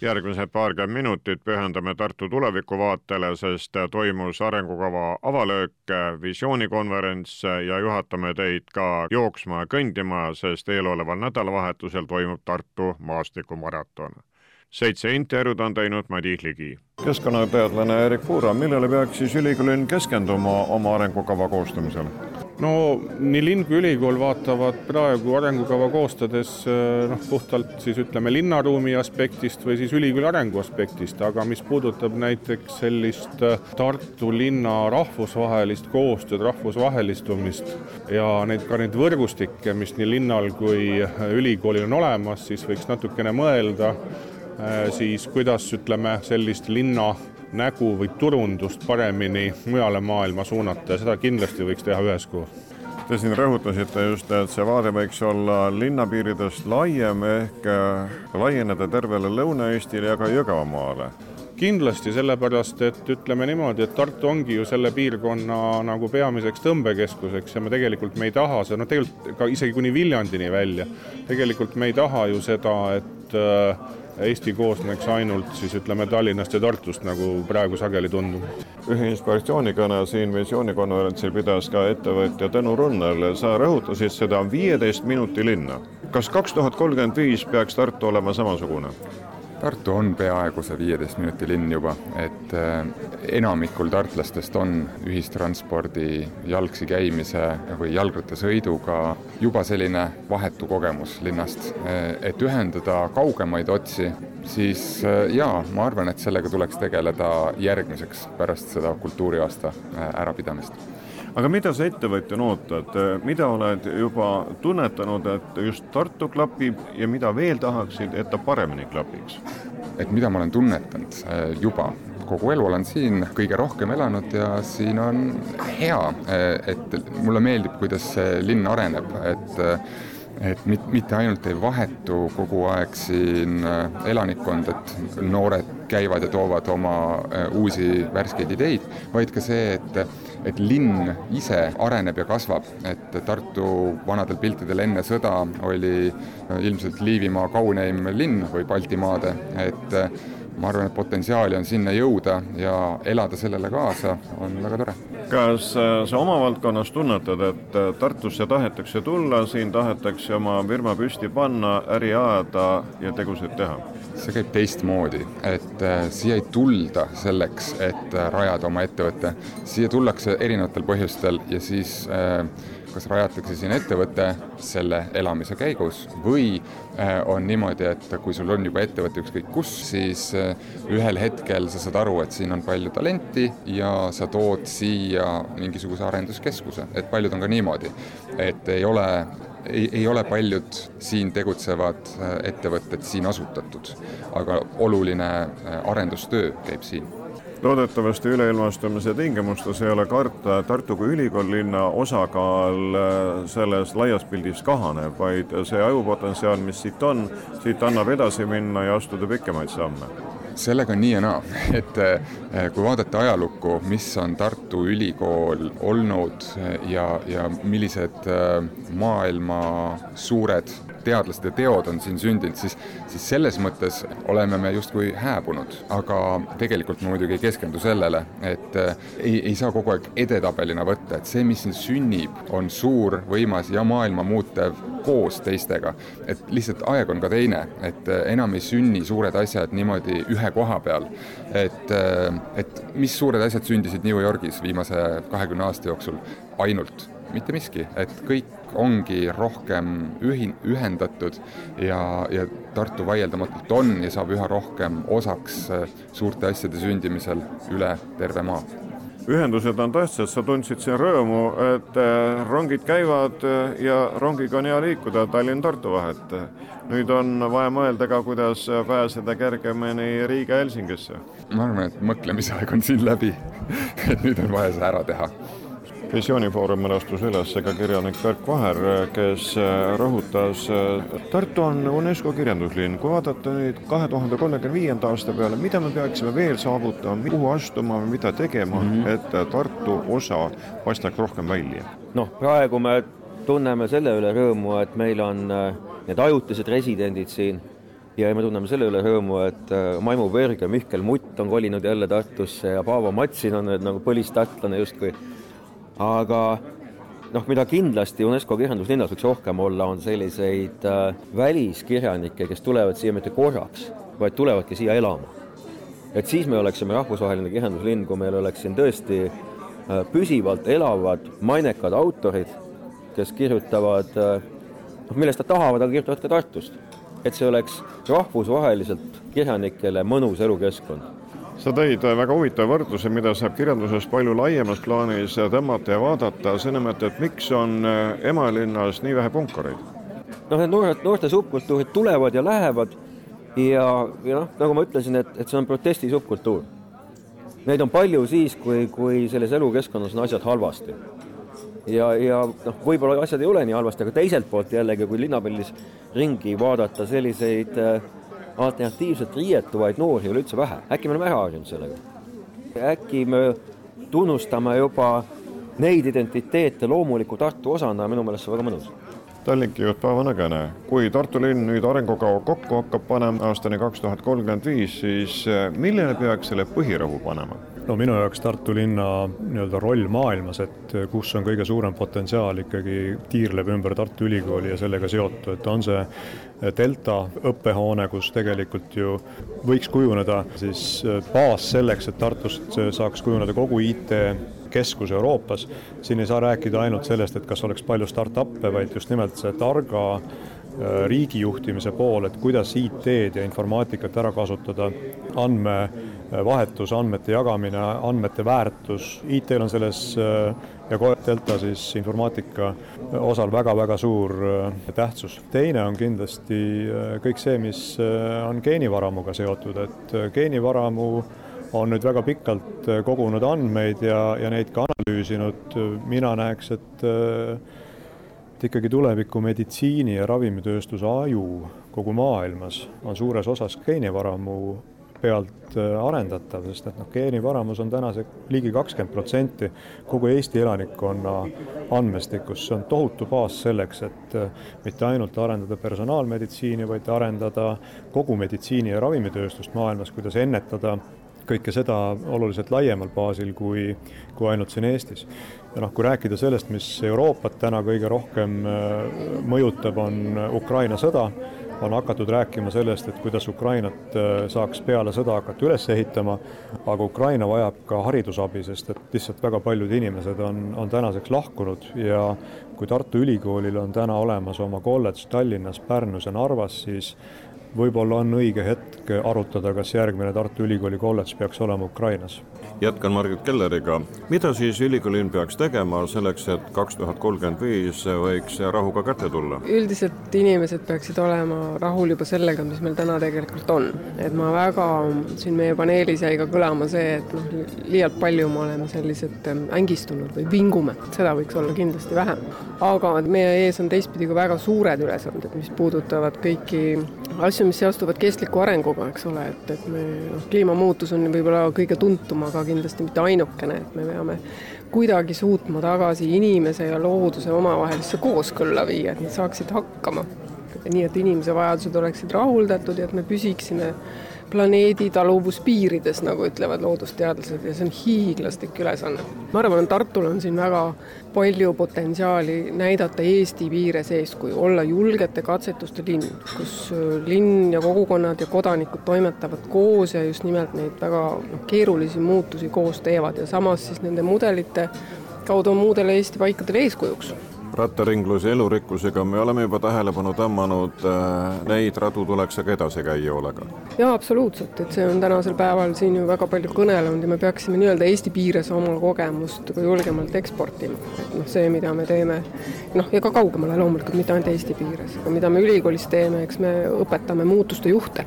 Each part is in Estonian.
järgmised paarkümmend minutit pühendame Tartu tulevikuvaatele, sest toimus arengukava avalöök, visioonikonverents ja juhatame teid ka jooksma ja kõndima, sest eeloleval nädalavahetusel toimub Tartu maastikumaraton. seitse intervjuud on teinud Madis Ligi. keskkonnateadlane Erik Puura, millele peaks siis ülikool keskenduma oma arengukava koostamisel? No nii linn kui ülikool vaatavad praegu arengukava koostades noh, puhtalt siis ütleme linnaruumi aspektist või siis ülikooli arengu aspektist, aga mis puudutab näiteks sellist Tartu linna rahvusvahelist koostööd, rahvusvahelistumist ja neid ka neid võrgustikke, mis nii linnal kui ülikoolil on olemas, siis võiks natukene mõelda siis kuidas ütleme sellist linna nägu või turundust paremini mujale maailma suunata ja seda kindlasti võiks teha üheskoos. Te siin rõhutasite just, et see vaade võiks olla linnapiiridest laiem ehk äh, laieneda tervele Lõuna-Eestile ja ka Jõgevamaale kindlasti, sellepärast et ütleme niimoodi, et Tartu ongi ju selle piirkonna nagu peamiseks tõmbekeskuseks ja me tegelikult me ei taha seda, no tegelikult ka isegi kuni Viljandini välja, tegelikult me ei taha ju seda, et äh, Eesti koosneks ainult siis ütleme Tallinnast ja Tartust, nagu praegu sageli tundub. ühe inspiratsioonikõne siin visioonikonverentsil pidas ka ettevõtja Tõnu Runnel, sa rõhutasid seda viieteist minuti linna. kas kaks tuhat kolmkümmend viis peaks Tartu olema samasugune? Tartu on peaaegu see viieteist minuti linn juba, et äh, enamikul tartlastest on ühistranspordi, jalgsi käimise või jalgrattasõiduga juba selline vahetu kogemus linnast. Äh, et ühendada kaugemaid otsi, siis äh, jaa, ma arvan, et sellega tuleks tegeleda järgmiseks pärast seda kultuuriaasta ärapidamist aga mida sa ettevõtjana ootad, mida oled juba tunnetanud, et just Tartu klapib ja mida veel tahaksid, et ta paremini klapiks? et mida ma olen tunnetanud äh, juba, kogu elu olen siin kõige rohkem elanud ja siin on hea, äh, et mulle meeldib, kuidas see linn areneb, et äh, et mit-, mitte ainult ei vahetu kogu aeg siin elanikkond, et noored käivad ja toovad oma uusi värskeid ideid, vaid ka see, et et linn ise areneb ja kasvab, et Tartu vanadel piltidel enne sõda oli äh, ilmselt Liivimaa kauneim linn või Baltimaade, et äh, ma arvan, et potentsiaali on sinna jõuda ja elada sellele kaasa on väga tore. kas äh, sa oma valdkonnas tunnetad, et Tartusse tahetakse tulla, siin tahetakse oma firma püsti panna, äri ajada ja tegusid teha? see käib teistmoodi, et äh, siia ei tulda selleks, et äh, rajada oma ettevõte, siia tullakse erinevatel põhjustel ja siis äh, kas rajatakse siin ettevõte selle elamise käigus või äh, on niimoodi, et kui sul on juba ettevõte ükskõik kus, siis äh, ühel hetkel sa saad aru, et siin on palju talenti ja sa tood siia mingisuguse arenduskeskuse, et paljud on ka niimoodi, et ei ole ei, ei ole paljud siin tegutsevad äh, ettevõtted siin asutatud, aga oluline arendustöö käib siin loodetavasti üleilmastumise tingimustes ei ole karta, et Tartu kui ülikoolilinna osakaal äh, selles laias pildis kahaneb, vaid see ajupotentsiaal, mis siit on, siit annab edasi minna ja astuda pikemaid samme. Sellega on nii ja naa, et eh, kui vaadata ajalukku, mis on Tartu Ülikool olnud eh, ja, ja millised maailma suured teadlased ja teod on siin sündinud, siis, siis selles mõttes oleme me justkui hääbunud, aga tegelikult ma muidugi ei keskendu sellele, et ei, ei saa kogu aeg edetabelina võtta, et see, mis siin sünnib, on suur, võimas ja maailma muutev koos teistega. et lihtsalt aeg on ka teine, et enam ei sünni suured asjad niimoodi ühe koha peal. et, et mis suured asjad sündisid New Yorgis viimase kahekümne aasta jooksul ainult mitte miski, et kõik ongi rohkem ühin-, ühendatud ja, ja Tartu vaieldamatult on ja saab üha rohkem osaks äh, suurte asjade sündimisel üle terve maa ühendused on tähtsad, sa tundsid siin rõõmu, et äh, rongid käivad äh, ja rongiga on hea liikuda Tallinn-Tartu vahet. nüüd on vaja mõelda ka, kuidas pääseda kergemini Riiga-Helsingisse. ma arvan, et mõtlemisaeg on siin läbi et nüüd on vaja see ära teha visioonifoorumil astus üles ka kirjanik Berk Vaher, kes rõhutas, Tartu on UNESCO kirjanduslinn, kui vaadata nüüd kahe tuhande kolmekümne viienda aasta peale, mida me peaksime veel saavutama, kuhu astuma, mida tegema mm, -hmm. et Tartu osa paistaks rohkem välja? noh, praegu me tunneme selle üle rõõmu, et meil on äh, need ajutised residendid siin ja me tunneme selle üle rõõmu, et äh, Maimu Berg ja Mihkel Mutt on kolinud jälle Tartusse ja Paavo Matsin on nüüd nagu põlistartlane justkui aga noh, mida kindlasti UNESCO kirjanduslinnas võiks rohkem olla, on selliseid äh, väliskirjanikke, kes tulevad siia mitte korraks, vaid tulevadki siia elama. et siis me oleksime rahvusvaheline kirjanduslinn, kui meil oleks siin tõesti äh, püsivalt elavad mainekad autorid, kes kirjutavad äh, noh, millest nad tahavad, aga kirjutavad ka Tartust. et see oleks rahvusvaheliselt kirjanikele mõnus elukeskkond sa tõid väga huvitava võrdluse, mida saab kirjanduses palju laiemas plaanis tõmmata ja vaadata, see nimelt, et miks on eh, Emalinnas nii vähe punkareid? noh, need noored, noorte subkultuurid tulevad ja lähevad ja, ja noh, nagu ma ütlesin, et, et see on protesti subkultuur. Neid on palju siis, kui, kui selles elukeskkonnas on asjad halvasti. ja, ja noh, võib-olla asjad ei ole nii halvasti, aga teiselt poolt jällegi, kui linnapildis ringi vaadata selliseid äh, alternatiivselt riietuvaid noori ei ole üldse vähe, äkki me oleme ära harjunud sellega? äkki me tunnustame juba neid identiteete loomuliku Tartu osana ja minu meelest see on väga mõnus. Tallinki juht Paavo Nõgene, kui Tartu linn nüüd arengukava kokku hakkab panema aastani kaks tuhat kolmkümmend viis, siis eh, millele peaks selle põhirõhu panema? No minu jaoks Tartu linna nii-öelda roll maailmas, et kus on kõige suurem potentsiaal ikkagi tiirleb ümber Tartu Ülikooli ja sellega seotu, et on see delta õppehoone, kus tegelikult ju võiks kujuneda siis baas selleks, et Tartust saaks kujuneda kogu IT keskus Euroopas, siin ei saa rääkida ainult sellest, et kas oleks palju startup'e, vaid just nimelt see targa Äh, riigijuhtimise pool, et kuidas IT-d ja informaatikat ära kasutada, andmevahetus, andmete jagamine, andmete väärtus, IT-l on selles äh, ja Delta siis informaatika osal väga-väga suur äh, tähtsus. teine on kindlasti kõik see, mis on geenivaramuga seotud, et geenivaramu on nüüd väga pikalt kogunud andmeid ja, ja neid ka analüüsinud, mina näeks, et et ikkagi tuleviku meditsiini ja ravimitööstuse aju kogu maailmas on suures osas geenivaramu pealt äh, arendatav, sest et noh, geenivaramus on täna see ligi kakskümmend protsenti kogu Eesti elanikkonna andmestikust, see on tohutu baas selleks, et äh, mitte ainult arendada personaalmeditsiini, vaid arendada kogu meditsiini- ja ravimitööstust maailmas, kuidas ennetada kõike seda oluliselt laiemal baasil kui, kui ainult siin Eestis. ja noh, kui rääkida sellest, mis Euroopat täna kõige rohkem äh, mõjutab, on Ukraina sõda, on hakatud rääkima sellest, et kuidas Ukrainat äh, saaks peale sõda hakata üles ehitama, aga Ukraina vajab ka haridusabi, sest et lihtsalt väga paljud inimesed on, on tänaseks lahkunud ja kui Tartu Ülikoolil on täna olemas oma kolledž Tallinnas, Pärnus ja Narvas, siis võib-olla on õige hetk arutada, kas järgmine Tartu Ülikooli kolledž peaks olema Ukrainas. jätkan Margit Kelleriga. mida siis ülikoolil peaks tegema selleks, et kaks tuhat kolmkümmend viis võiks rahuga kätte tulla? üldiselt inimesed peaksid olema rahul juba sellega, mis meil täna tegelikult on. et ma väga, siin meie paneelis jäi ka kõlama see, et noh, liialt palju me oleme sellised ähm, ängistunud või vingume, seda võiks olla kindlasti vähem. Aga meie ees on teistpidi ka väga suured ülesanded, mis puudutavad kõiki asju, mis seostuvad kestliku arenguga, eks ole, et, et me noh, kliimamuutus on võib-olla kõige tuntum, aga kindlasti mitte ainukene, et me peame kuidagi suutma tagasi inimese ja looduse omavahelisse kooskõlla viia, et nad saaksid hakkama. nii et inimese vajadused oleksid rahuldatud ja et me püsiksime planeedi taluvuspiirides, nagu ütlevad loodusteadlased ja see on hiiglaslik ülesanne. ma arvan, Tartul on siin väga palju potentsiaali näidata Eesti piires eeskuju, olla julgete katsetuste linn, kus linn ja kogukonnad ja kodanikud toimetavad koos ja just nimelt neid väga noh, keerulisi muutusi koos teevad ja samas siis nende mudelite kaudu on muudele Eesti paikadele eeskujuks rattaringluse elurikkusega me oleme juba tähelepanu tõmmanud, äh, neid radu tuleks aga edasi käia hoolega. jaa, absoluutselt, et see on tänasel päeval siin ju väga palju kõnelenud ja me peaksime nii-öelda Eesti piires oma kogemust ka julgemalt eksportima. et noh, see, mida me teeme, noh, ja ka kaugemale loomulikult, mitte ainult Eesti piires, aga mida me ülikoolis teeme, eks me õpetame muutuste juhte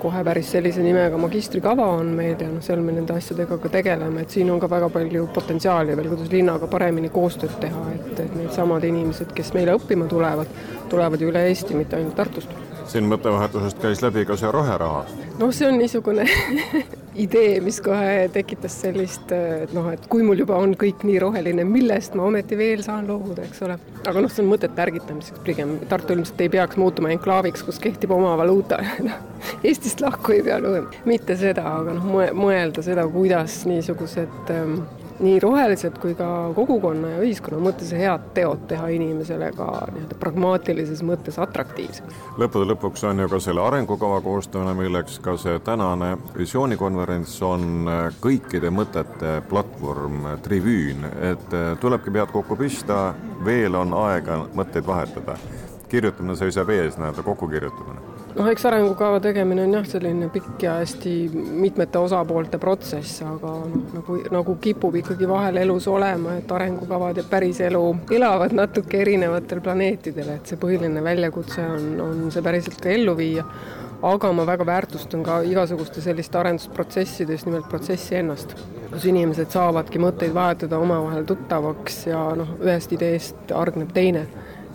kohe päris sellise nimega magistrikava on meil ja noh, seal me nende asjadega ka tegeleme, et siin on ka väga palju potentsiaali veel, kuidas linnaga paremini koostööd teha, et, et needsamad inimesed, kes meile õppima tulevad, tulevad ju üle Eesti, mitte ainult Tartust siin mõttevahetusest käis läbi ka see roheraha. noh, see on niisugune idee, mis kohe tekitas sellist, et noh, et kui mul juba on kõik nii roheline, millest ma ometi veel saan loobuda, eks ole. aga noh, see on mõtete ärgitamiseks pigem, Tartu ilmselt ei peaks muutuma enklaaviks, kus kehtib oma valuuta noh, Eestist lahku ei pea lugema, mitte seda, aga noh, mõelda seda, kuidas niisugused ähm, nii rohelised kui ka kogukonna ja ühiskonna mõttes head teod teha inimesele ka nii-öelda pragmaatilises mõttes atraktiivseks. lõppude lõpuks on ju ka selle arengukava koostamine, milleks ka see tänane visioonikonverents on äh, kõikide mõtete platvorm, äh, tribüün, et äh, tulebki pead kokku pista, veel on aega mõtteid vahetada. kirjutamine seisab ees, nii-öelda kokkukirjutamine noh, eks arengukava tegemine on jah, selline pikk ja hästi mitmete osapoolte protsess, aga noh, nagu, nagu kipub ikkagi vahel elus olema, et arengukavad ja päriselu elavad natuke erinevatel planeetidel, et see põhiline väljakutse on, on see päriselt ka ellu viia. aga ma väga väärtustan ka igasuguste selliste arendusprotsesside, just nimelt protsessi ennast, kus inimesed saavadki mõtteid vahetada, omavahel tuttavaks ja noh, ühest ideest hargneb teine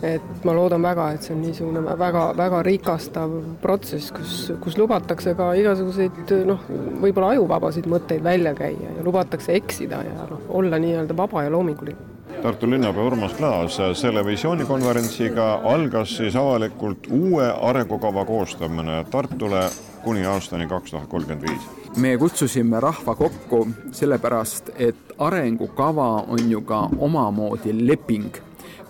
et ma loodan väga, et see on niisugune väga-väga rikastav protsess, kus, kus lubatakse ka igasuguseid noh, võib-olla ajuvabasid mõtteid välja käia ja lubatakse eksida ja noh, olla nii-öelda vaba ja loominguline. Tartu linnapea Urmas Klaas, selle visioonikonverentsiga algas siis avalikult uue arengukava koostamine Tartule kuni aastani kaks tuhat kolmkümmend viis me kutsusime rahva kokku sellepärast, et arengukava on ju ka omamoodi leping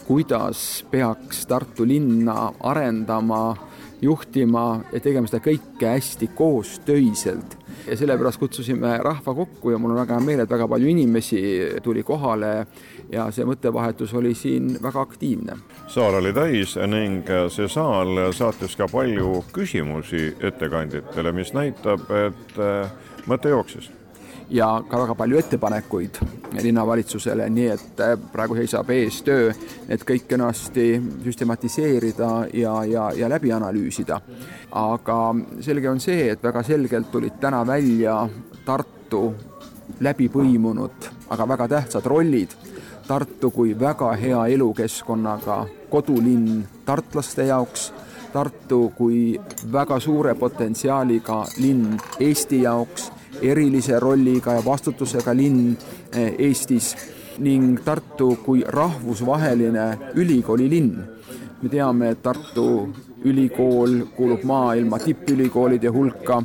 kuidas peaks Tartu linna arendama, juhtima ja tegema seda kõike hästi koostöiselt. ja sellepärast kutsusime rahva kokku ja mul on väga hea meel, et väga palju inimesi tuli kohale ja see mõttevahetus oli siin väga aktiivne. saal oli täis ning see saal saatis ka palju küsimusi ettekandjatele, mis näitab, et mõte jooksis ja ka väga palju ettepanekuid linnavalitsusele, nii et äh, praegu seisab ees töö, et kõik kenasti süstematiseerida ja, ja, ja läbi analüüsida. aga selge on see, et väga selgelt tulid täna välja Tartu läbi põimunud, aga väga tähtsad rollid. Tartu kui väga hea elukeskkonnaga kodulinn tartlaste jaoks Tartu kui väga suure potentsiaaliga linn Eesti jaoks erilise rolliga ja vastutusega linn eh, Eestis ning Tartu kui rahvusvaheline ülikoolilinn. me teame, et Tartu ülikool kuulub maailma tippülikoolide hulka,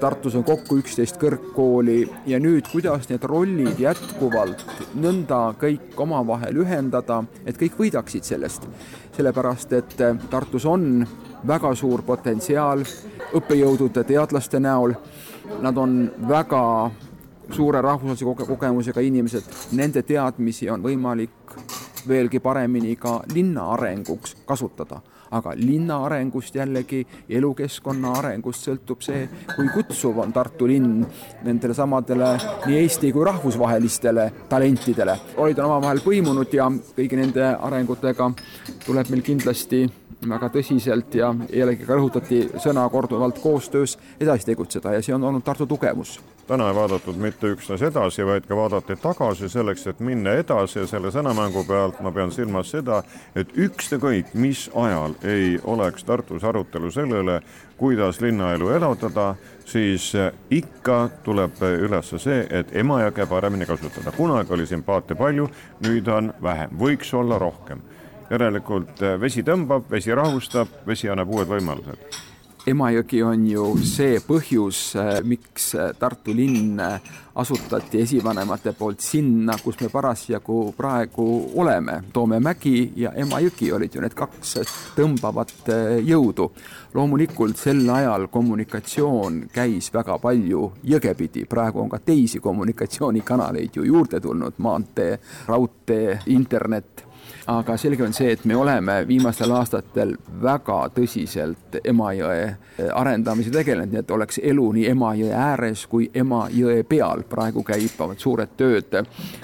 Tartus on kokku üksteist kõrgkooli ja nüüd, kuidas need rollid jätkuvalt nõnda kõik omavahel ühendada, et kõik võidaksid sellest. sellepärast, et Tartus on väga suur potentsiaal õppejõudude, teadlaste näol Nad on väga suure rahvusvahelise kogemusega inimesed, nende teadmisi on võimalik veelgi paremini ka linna arenguks kasutada. Aga linna arengust jällegi, elukeskkonna arengust sõltub see, kui kutsuv on Tartu linn nendele samadele nii Eesti kui rahvusvahelistele talentidele. olid on omavahel põimunud ja kõigi nende arengutega tuleb meil kindlasti väga tõsiselt ja jällegi ka rõhutati sõna korduvalt koostöös edasi tegutseda ja see on olnud Tartu tugevus. Täna ei vaadatud mitte üksnes edasi, vaid ka vaadati tagasi selleks, et minna edasi ja selle sõnamängu pealt ma pean silmas seda, et ükskõik mis ajal ei oleks Tartus arutelu selle üle, kuidas linnaelu elavdada, siis ikka tuleb üles see, et Emajõge paremini kasutada. kunagi oli sympaatia palju, nüüd on vähem, võiks olla rohkem järelikult vesi tõmbab, vesi rahustab, vesi annab uued võimalused. Emajõgi on ju see põhjus, äh, miks äh, Tartu linn asutati esivanemate poolt sinna, kus me parasjagu praegu oleme. Toomemägi ja Emajõgi olid ju need kaks tõmbavat jõudu. loomulikult sel ajal kommunikatsioon käis väga palju jõge pidi, praegu on ka teisi kommunikatsioonikanaleid ju juurde tulnud, maantee, raudtee, internet aga selge on see, et me oleme viimastel aastatel väga tõsiselt Emajõe eh, arendamisega tegelenud, nii et oleks elu nii Emajõe ääres kui Emajõe peal. praegu käivad suured tööd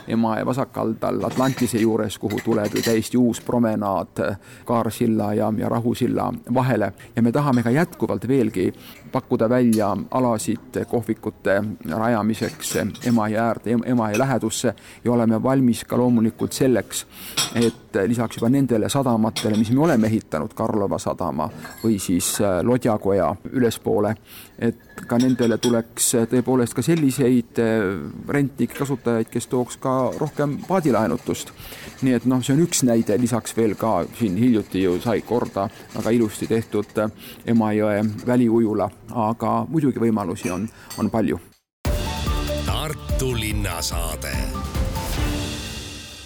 Emajõe vasakaldal Atlantise juures, kuhu tuleb ju täiesti uus promenaad Kaarsilla ja, ja Rahusilla vahele. Ja me tahame ka jätkuvalt veelgi pakkuda välja alasid kohvikute rajamiseks Emajõe äärde, Emajõe lähedusse. Ja oleme valmis ka loomulikult selleks, et lisaks juba nendele sadamatele, mis me oleme ehitanud, Karlova sadama või siis Lodjakoja ülespoole, et ka nendele tuleks tõepoolest ka selliseid rentnike kasutajaid, kes tooks ka rohkem paadilaenutust. nii et noh, see on üks näide, lisaks veel ka siin hiljuti ju sai korda väga ilusti tehtud Emajõe väliujula, aga muidugi võimalusi on, on palju. Tartu linnasaade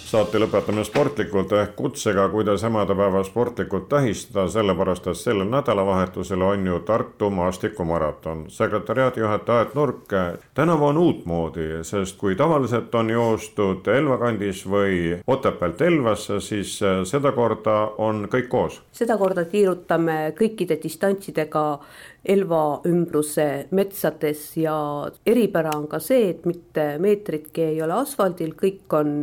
saate lõpetame sportlikult ehk kutsega, kuidas emadepäeva sportlikult tähistada, sellepärast et sellel nädalavahetusel on ju Tartu maastikumaraton. sekretäriaadi juhataja Aet Nurk, tänavu on uutmoodi, sest kui tavaliselt on joostud Elva kandis või Otepäält Elvasse, siis sedakorda on kõik koos. sedakorda tiirutame kõikide distantsidega Elva ümbruse metsades ja eripära on ka see, et mitte meetritki ei ole asfaldil, kõik on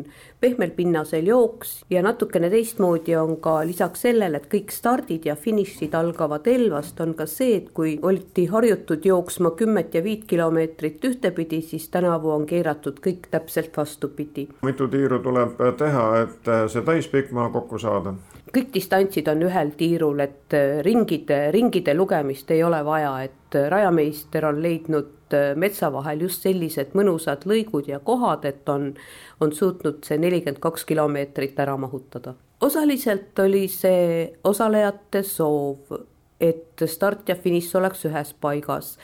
pehmel pinnasel jooks ja natukene teistmoodi on ka lisaks sellele, et kõik stardid ja finišid algavad Elvast, on ka see, et kui oldi harjutud jooksma kümmet ja viit kilomeetrit ühtepidi, siis tänavu on keeratud kõik täpselt vastupidi. mitu tiiru tuleb teha, et see täispikk maha kokku saada? Kõik distantsid on ühel tiirul, et ringide, ringide lugemist ei ole vaja, et rajameister on leidnud metsa vahel just sellised mõnusad lõigud ja kohad, et on, on suutnud see nelikümmend kaks kilomeetrit ära mahutada. osaliselt oli see osalejate soov, et start ja finiš oleks ühes paigas.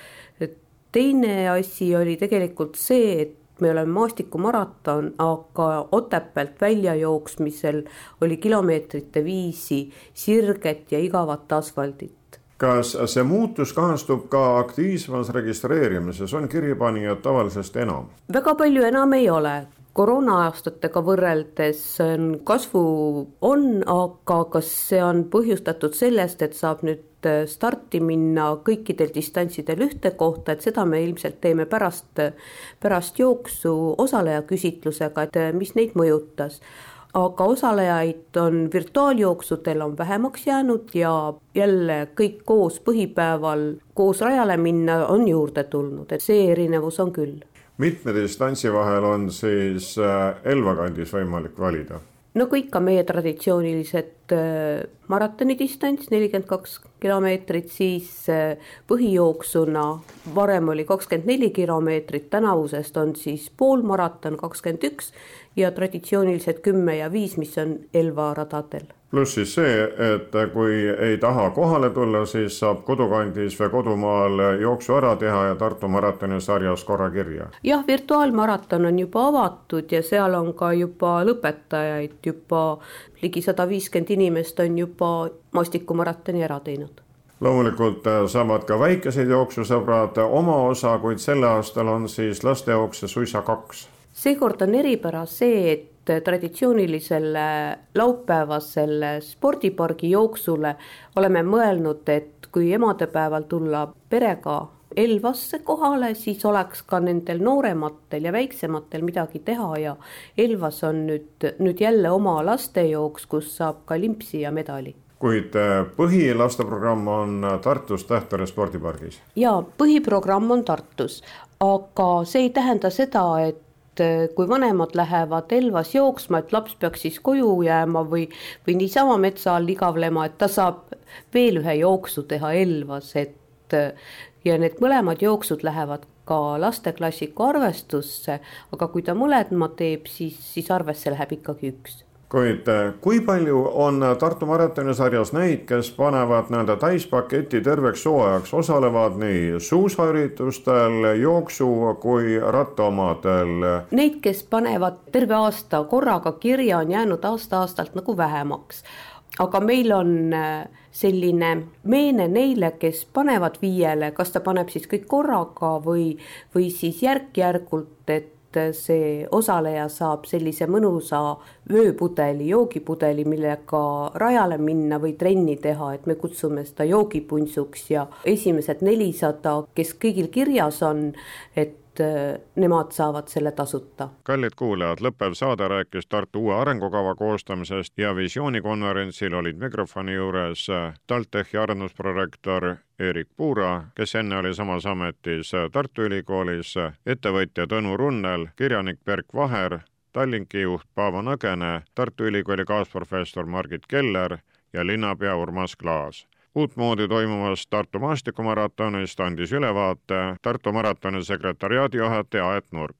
teine asi oli tegelikult see, et me oleme maastikumaraton, aga Otepäält väljajooksmisel oli kilomeetrite viisi sirget ja igavat asfaldit. kas see muutus kajastub ka aktiivsemas registreerimises, on kirjapanijad tavalisest enam? väga palju enam ei ole, koroona-aastatega võrreldes kasvu on, aga kas see on põhjustatud sellest, et saab nüüd starti minna kõikidel distantsidel ühte kohta, et seda me ilmselt teeme pärast, pärast jooksu osalejaküsitlusega, et mis neid mõjutas. Aga osalejaid on virtuaaljooksudel on vähemaks jäänud ja jälle kõik koos põhipäeval koos rajale minna on juurde tulnud, et see erinevus on küll mitme distantsi vahel on siis äh, Elva kandis võimalik valida? nagu ikka meie traditsioonilised äh, maratonidistants, nelikümmend kaks kilomeetrit, siis äh, põhijooksuna varem oli kakskümmend neli kilomeetrit, tänavusest on siis poolmaraton kakskümmend üks ja traditsioonilised kümme ja viis, mis on Elva radadel pluss siis see, et kui ei taha kohale tulla, siis saab kodukandis või kodumaal jooksu ära teha ja Tartu maratoni sarjas korra kirja. jah, virtuaalmaraton on juba avatud ja seal on ka juba lõpetajaid, juba ligi sada viiskümmend inimest on juba maastikumaratoni ära teinud loomulikult saavad ka väikesed jooksusõbrad oma osa, kuid sel aastal on siis lastejookse suisa kaks. Seekord on eripära see, et traditsioonilisele laupäevasele spordipargi jooksule oleme mõelnud, et kui emadepäeval tulla perega Elvasse kohale, siis oleks ka nendel noorematel ja väiksematel midagi teha ja Elvas on nüüd, nüüd jälle oma lastejooks, kus saab ka limpsi ja medali kuid äh, põhilasteprogramm on Tartus Tähtvere spordipargis? jaa, põhiprogramm on Tartus, aga see ei tähenda seda, et et kui vanemad lähevad Elvas jooksma, et laps peaks siis koju jääma või, või niisama metsa all igavlema, et ta saab veel ühe jooksu teha Elvas, et ja need mõlemad jooksud lähevad ka lasteklassiku arvestusse, aga kui ta mõlemad teeb, siis, siis arvesse läheb ikkagi üks kuid eh, kui palju on Tartu maratoni sarjas neid, kes panevad nii-öelda täispaketi terveks hooajaks, osalevad nii suusaüritustel, jooksu kui rattaomadel? Neid, kes panevad terve aasta korraga kirja, on jäänud aasta-aastalt nagu vähemaks aga meil on eh, selline meene neile, kes panevad viiele, kas ta paneb siis kõik korraga või, või siis järk-järgult, et see osaleja saab sellise mõnusa vööpudeli, joogipudeli, millega rajale minna või trenni teha, et me kutsume seda joogipuntsuks. Ja esimesed nelisada, kes kõigil kirjas on, et nemad saavad selle tasuta. kallid kuulajad, lõppev saade rääkis Tartu uue arengukava koostamisest ja visioonikonverentsil olid mikrofoni juures TalTechi arendusprorektor Erik Puura, kes enne oli samas ametis Tartu Ülikoolis, ettevõtja Tõnu Runnel, kirjanik Berk Vaher, Tallinki juht Paavo Nõgene, Tartu Ülikooli kaasprofessor Margit Keller ja linnapea Urmas Klaas uutmoodi toimuvast Tartu maastikumaratoonist andis ülevaate Tartu maratoni sekretariaadi juhataja Aet Nurk.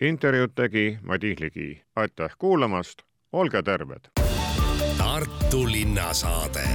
intervjuud tegi Madis Ligi. aitäh kuulamast, olge terved! Tartu linnasaade